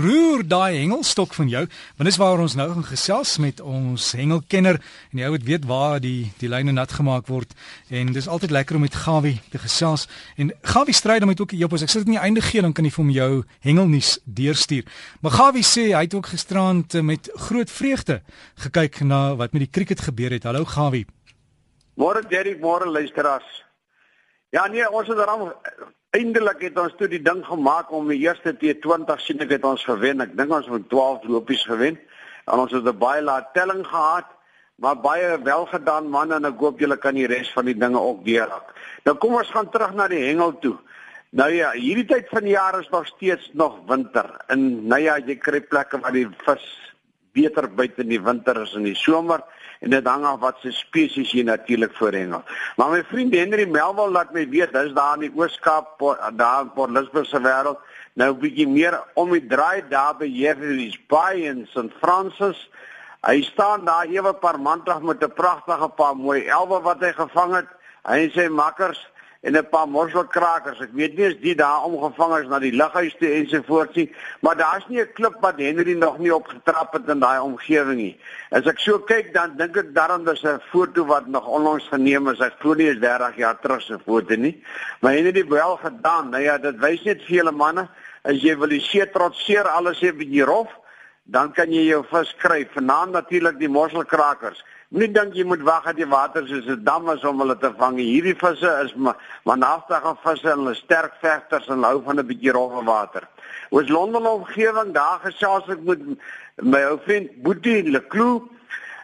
Roer daai hengelstok van jou, want dis waar ons nou gaan gesels met ons hengelkenner en jy moet weet waar die die lyne nat gemaak word en dis altyd lekker om met Gawie te gesels en Gawie stryd om dit ook op as ek sit in die einde gee dan kan jy vir hom jou hengelnuus deurstuur. Maar Gawie sê hy het ook gisterand met groot vreugde gekyk na wat met die cricket gebeur het. Hallo Gawie. Môre Derek, môre luisteraars. Ja nee, ons het daarom Eindelik het ons toe die ding gemaak om die eerste T20 sien ek het ons gewen. Ek dink ons het 12 lopies gewen. En ons het 'n baie laat telling gehad, maar baie welgedaan man en ek hoop julle kan die res van die dinge ook deurraak. Nou kom ons gaan terug na die hengel toe. Nou ja, hierdie tyd van die jaar is nog steeds nog winter. En nou ja, jy kry plekke waar die vis beter buite in die winter as in die somer en dit hang af wat se spesies jy natuurlik voorhengel. Maar my vriend Henry Melville laat my weet, hy's daar in die Ooskaap, daar Port Elizabeth se wêreld. Nou bietjie meer om die draai daar by Jeffreys Bay in St Francis. Hy staan daar ewe paar mandag met 'n pragtige paar mooi elwe wat hy gevang het. Hy sê makkers, en 'n paar mosselkrakers. Ek weet nie as die daar omgevang is na die lughuis toe ensovoorts nie, maar daar's nie 'n klip wat Henry nog nie opgetrap het in daai omgewing nie. As ek so kyk dan dink ek daarom dis 'n foto wat nog onlangs geneem is. Ek glo nie is 30 jaar terug se foto nie. Maar Henry het wel gedaan. Nou ja, dit wys net vir julle manne as jy wil die see trotseer alles het bietjie rof, dan kan jy jou vis kry. Vanaand natuurlik die mosselkrakers. Nie dink jy moet wag dat die water soos 'n dam is om hulle te vang. Hierdie visse is maar nagtige visse en hulle sterk vegters en hou van 'n bietjie rowwe water. Ons Londen omgewing daar gesels ek met my ou vriend Boetie Leclou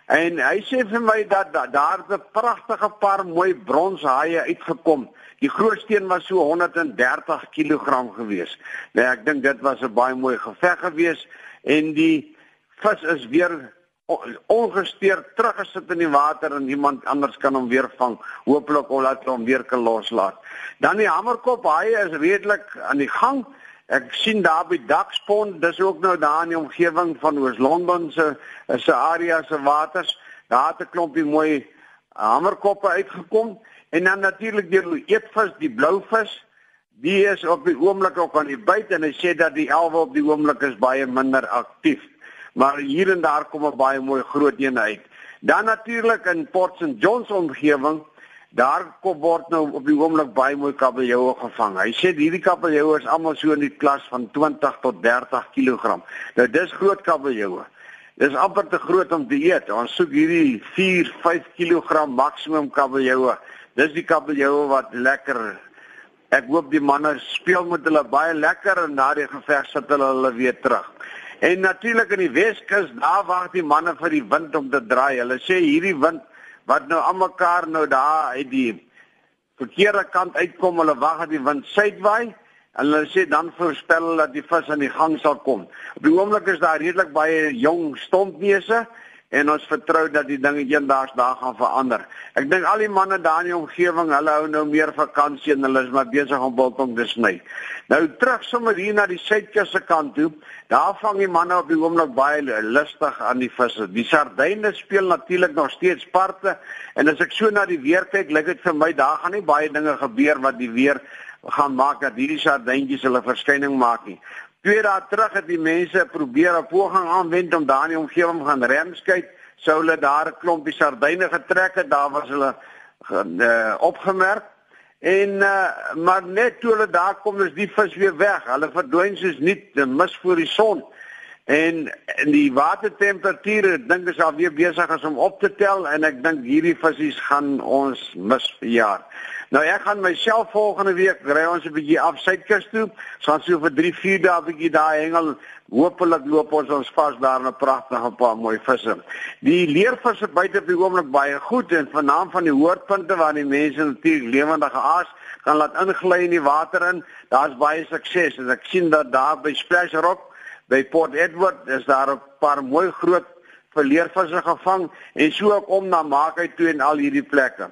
en hy sê vir my dat daar 'n pragtige paar mooi bronshaie uitgekom. Die grootste een was so 130 kg gewees. Nou ek dink dit was 'n baie mooi geveg gewees en die vis is weer ongesteerd teruggesit in die water en iemand anders kan hom weer vang. Hooplik of laat hom weer kan loslaat. Dan die hamerkop haai is redelik aan die gang. Ek sien daar by Dakspond, dis ook nou daar in die omgewing van Oos-London se se area se waters. Daar het 'n klompie mooi hamerkoppe uitgekom en dan natuurlik die eetvis, die blouvis. Die is op die oomblik ook aan die byt en hy sê dat die elwe op die oomblik is baie minder aktief maar hier en daar kom 'n baie mooi groot een uit. Dan natuurlik in Port St Johns omgewing, daar kom word nou op die oomblik baie mooi kabeljoue gevang. Hy sê hierdie kabeljoue is almal so in die klas van 20 tot 30 kg. Nou dis groot kabeljoue. Dis amper te groot om te eet. Ons soek hierdie 4, 5 kg maksimum kabeljoue. Dis die kabeljoue wat lekker Ek hoop die manne speel met hulle baie lekker en na die geveg sit hulle hulle weer terug. En natuurlik in die Weskus, daar wag die manne vir die wind om te draai. Hulle sê hierdie wind wat nou almekaar nou daar uit die verkeerde kant uitkom, hulle wag dat die wind suidwaai. En hulle sê dan voorspel dat die vis aan die gang sal kom. Op die oomblik is daar redelik baie jong stompneuse en ons vertrou dat die dinge eendag daar gaan verander. Ek dink al die manne daar in die omgewing, hulle hou nou meer vakansie en hulle is maar besig om biltong te sny. Nou terug sommer hier na die suidkus se kant toe. Daar vang die manne op die oomblik baie lustig aan die visse. Die sardyne speel natuurlik nog steeds parte en as ek so na die weer kyk, lyk dit vir my daar gaan nie baie dinge gebeur wat die weer gaan maak dat hierdie sardyntjies hulle verskyning maak nie. Twee dae terug het die mense probeer 'n poging aanwend om daar in die omgewing gaan remskyk. Sou hulle daar 'n klompie sardyne getrek het, daar was hulle uh, opgemerk. En uh, maar net toe hulle daar kom, is die vis weer weg. Hulle verdwyn soos nie mis voor die son. En en die watertemperature, ek dink is al weer besig om op te tel en ek dink hierdie visse gaan ons mis vir jaar. Nou ek gaan myself volgende week ry ons 'n bietjie af suidkus toe. Ons so vir 3, 4 dae bietjie daar hengel. Hoopelik loop ons ons vas daar 'n pragtige paar mooi visse. Die leervisse buite op die oomblik baie goed en vanaand van die hoorpunte waar die mense natuurlik lewendige aas kan laat ingly in die water in. Daar's baie sukses en ek sien dat daar by Splash Rock by Port Edward is daar 'n paar mooi groot verleervisse gevang en so ook om na Maakheid toe en al hierdie plekke.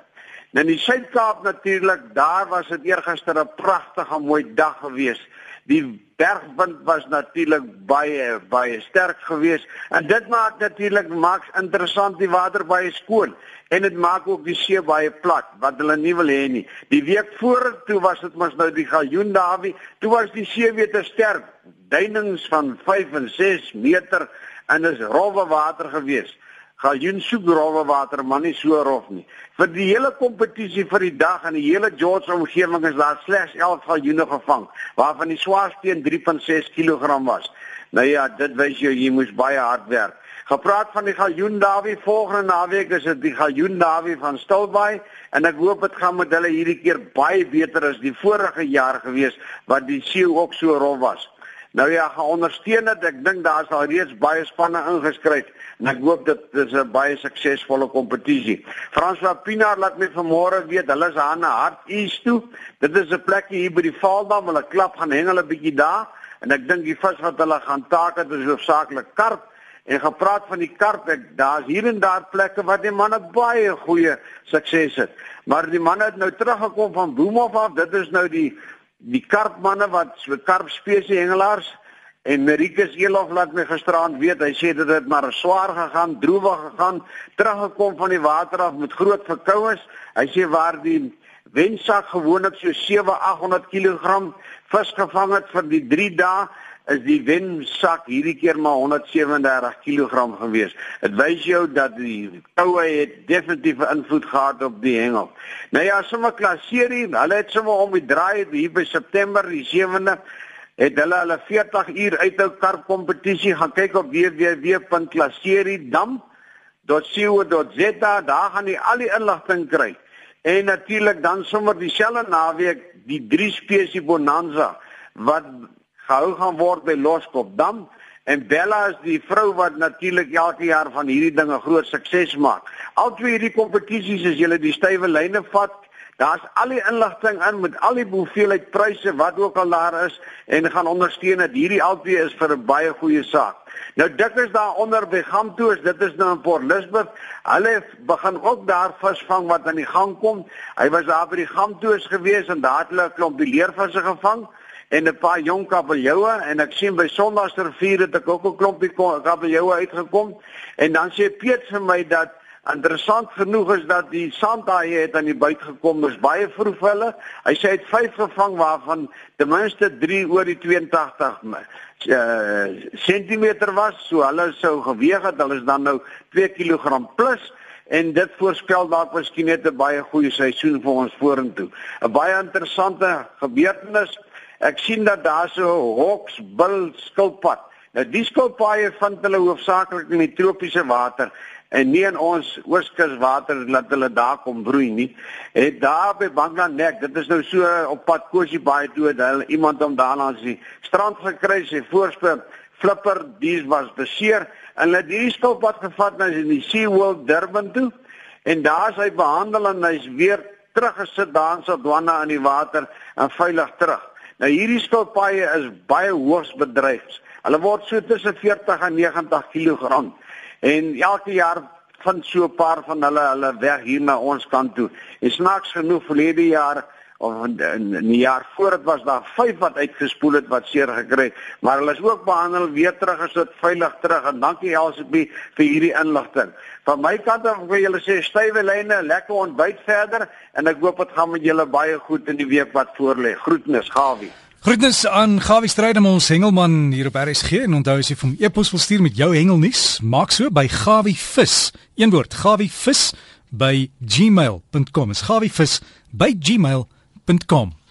In die Suid-Kaap natuurlik, daar was dit eergister 'n pragtige mooi dag gewees. Die bergwind was natuurlik baie baie sterk geweest en dit maak natuurlik maak interessant die water baie skoon en dit maak ook die see baie plat wat hulle nie wil hê nie. Die week voor toe was dit mos nou die galjoen Dawie, toe was die see weer te sterk. duinings van 5 en 6 meter en is rowwe water gewees. Galjoen soek rowwe water, maar nie so rof nie. Vir die hele kompetisie vir die dag en die hele George omgewing is daar slegs 11 galjoene gevang, waarvan die swaarste een 3.6 kg was. Nou ja, dit wys jou jy moes baie hard werk. Gepraat van die galjoen Dawie volgende naweek is dit die galjoen Dawie van Stilbaai en ek hoop dit gaan met hulle hierdie keer baie beter as die vorige jaar gewees wat die see ook so rof was. Nou ja, ondersteun dit. Ek dink daar is al reeds baie spanne ingeskryf en ek hoop dit is 'n baie suksesvolle kompetisie. François Pinaar laat my vanmôre weet hulle is aan 'n hart east toe. Dit is 'n plekkie hier by die Vaaldam. Hulle klap gaan hengel 'n bietjie daar en ek dink die vis wat hulle gaan taak het is hoofsaaklik karp en gepraat van die karp ek daar's hier en daar plekke waar die manne baie goeie sukses het maar die manne het nou teruggekom van Boemhof af dit is nou die die karpmanne wat so karp spesie hengelaars en Marikus Elof laat my gisteraand weet hy sê dit het maar swaar gegaan droewig gegaan teruggekom van die water af met groot verkoues hy sê waar die wensak gewoonlik so 7 800 kg vis gevang het vir die 3 dae is die wensak hierdie keer maar 137 kg gewees. Dit wys jou dat die toue het definitief 'n invloed gehad op die hengel. Nou ja, sommer klasserie, hulle het sommer om die draai hier by September die 7de het hulle hulle 40 uur uithou karp kompetisie gaan kyk op www.klasseriedam.co.za daar gaan jy al die inligting kry. En natuurlik dan sommer dieselfde naweek die drie spesie bonanza wat gehou gaan word by Loskopdam en Bella is die vrou wat natuurlik elke jaar van hierdie dinge groot sukses maak. Al twee hierdie kompetisies as jy die stywe lyne vat, daar's al die inligting in met al die hoeveelheid pryse wat ook al daar is en gaan ondersteun dat hierdie albei is vir 'n baie goeie saak. Nou dik is daar onder by Gamtoos, dit is nou in Port Elizabeth. Hulle begin ook daar visvang wat aan die gang kom. Hy was daar by die Gamtoos gewees en daar het hulle 'n klomp leervisse gevang en 'n paar jong kabeljoue en ek sien by Sondagsrivier het ek ook 'n klompie kabeljoue uitgekom en dan sê Piet vir my dat interessant genoeg is dat die sandhaai het aan die buit gekom is baie vroeg hulle. Hy sê hy het 5 gevang waarvan ten minste 3 oor die 82 uh, centimeter was so hulle sou geweg het hulle is dan nou 2 kg plus en dit voorspel dalk miskien net 'n baie goeie seisoen vir ons vorentoe. 'n baie interessante gebeurtenis Ek sien dat daar so hoksbil skilpad. Nou die skilpaaie vind hulle hoofsaaklik in die tropiese water en nie in ons ooskuswater laat hulle daar kom broei nie. Het daar by Bangladesh, dit is nou so op pad Kosi Baai toe, hulle iemand om daar langs die strand gekry sy voorspoor flipper, dis was beseer en hulle die skilpad gevat na die Sea World Durban toe en daar is hy behandel en hy's weer teruggesit daar in Sodwana in die water en veilig terug. Nou hierdie skilpaaie is baie hoogs bedreig. Hulle word so tussen 40 en 90 kg en elke jaar van so 'n paar van hulle hulle weg hier na ons kant toe. En snaaks genoeg verlede jaar of in 'n jaar voor dit was daar 5 wat uitgespoel het wat seer gekry het, maar hulle is ook behandel weer terug as dit veilig terug en dankie Elsabie vir hierdie inligting. Van my kant af wil julle sê stywe lyne, lekker ontbyt verder en ek hoop dit gaan met julle baie goed in die week wat voorlê. Groetnis, Gawie. Groetnis aan Gawie Strydom ons hengelman hier op RSG en onthou as jy vir e-pos wil stuur met jou hengelnuus, maak so by Gawie Vis. Een woord, Gawie Vis by gmail.com. Is Gawie Vis by gmail.com. www.rsg.com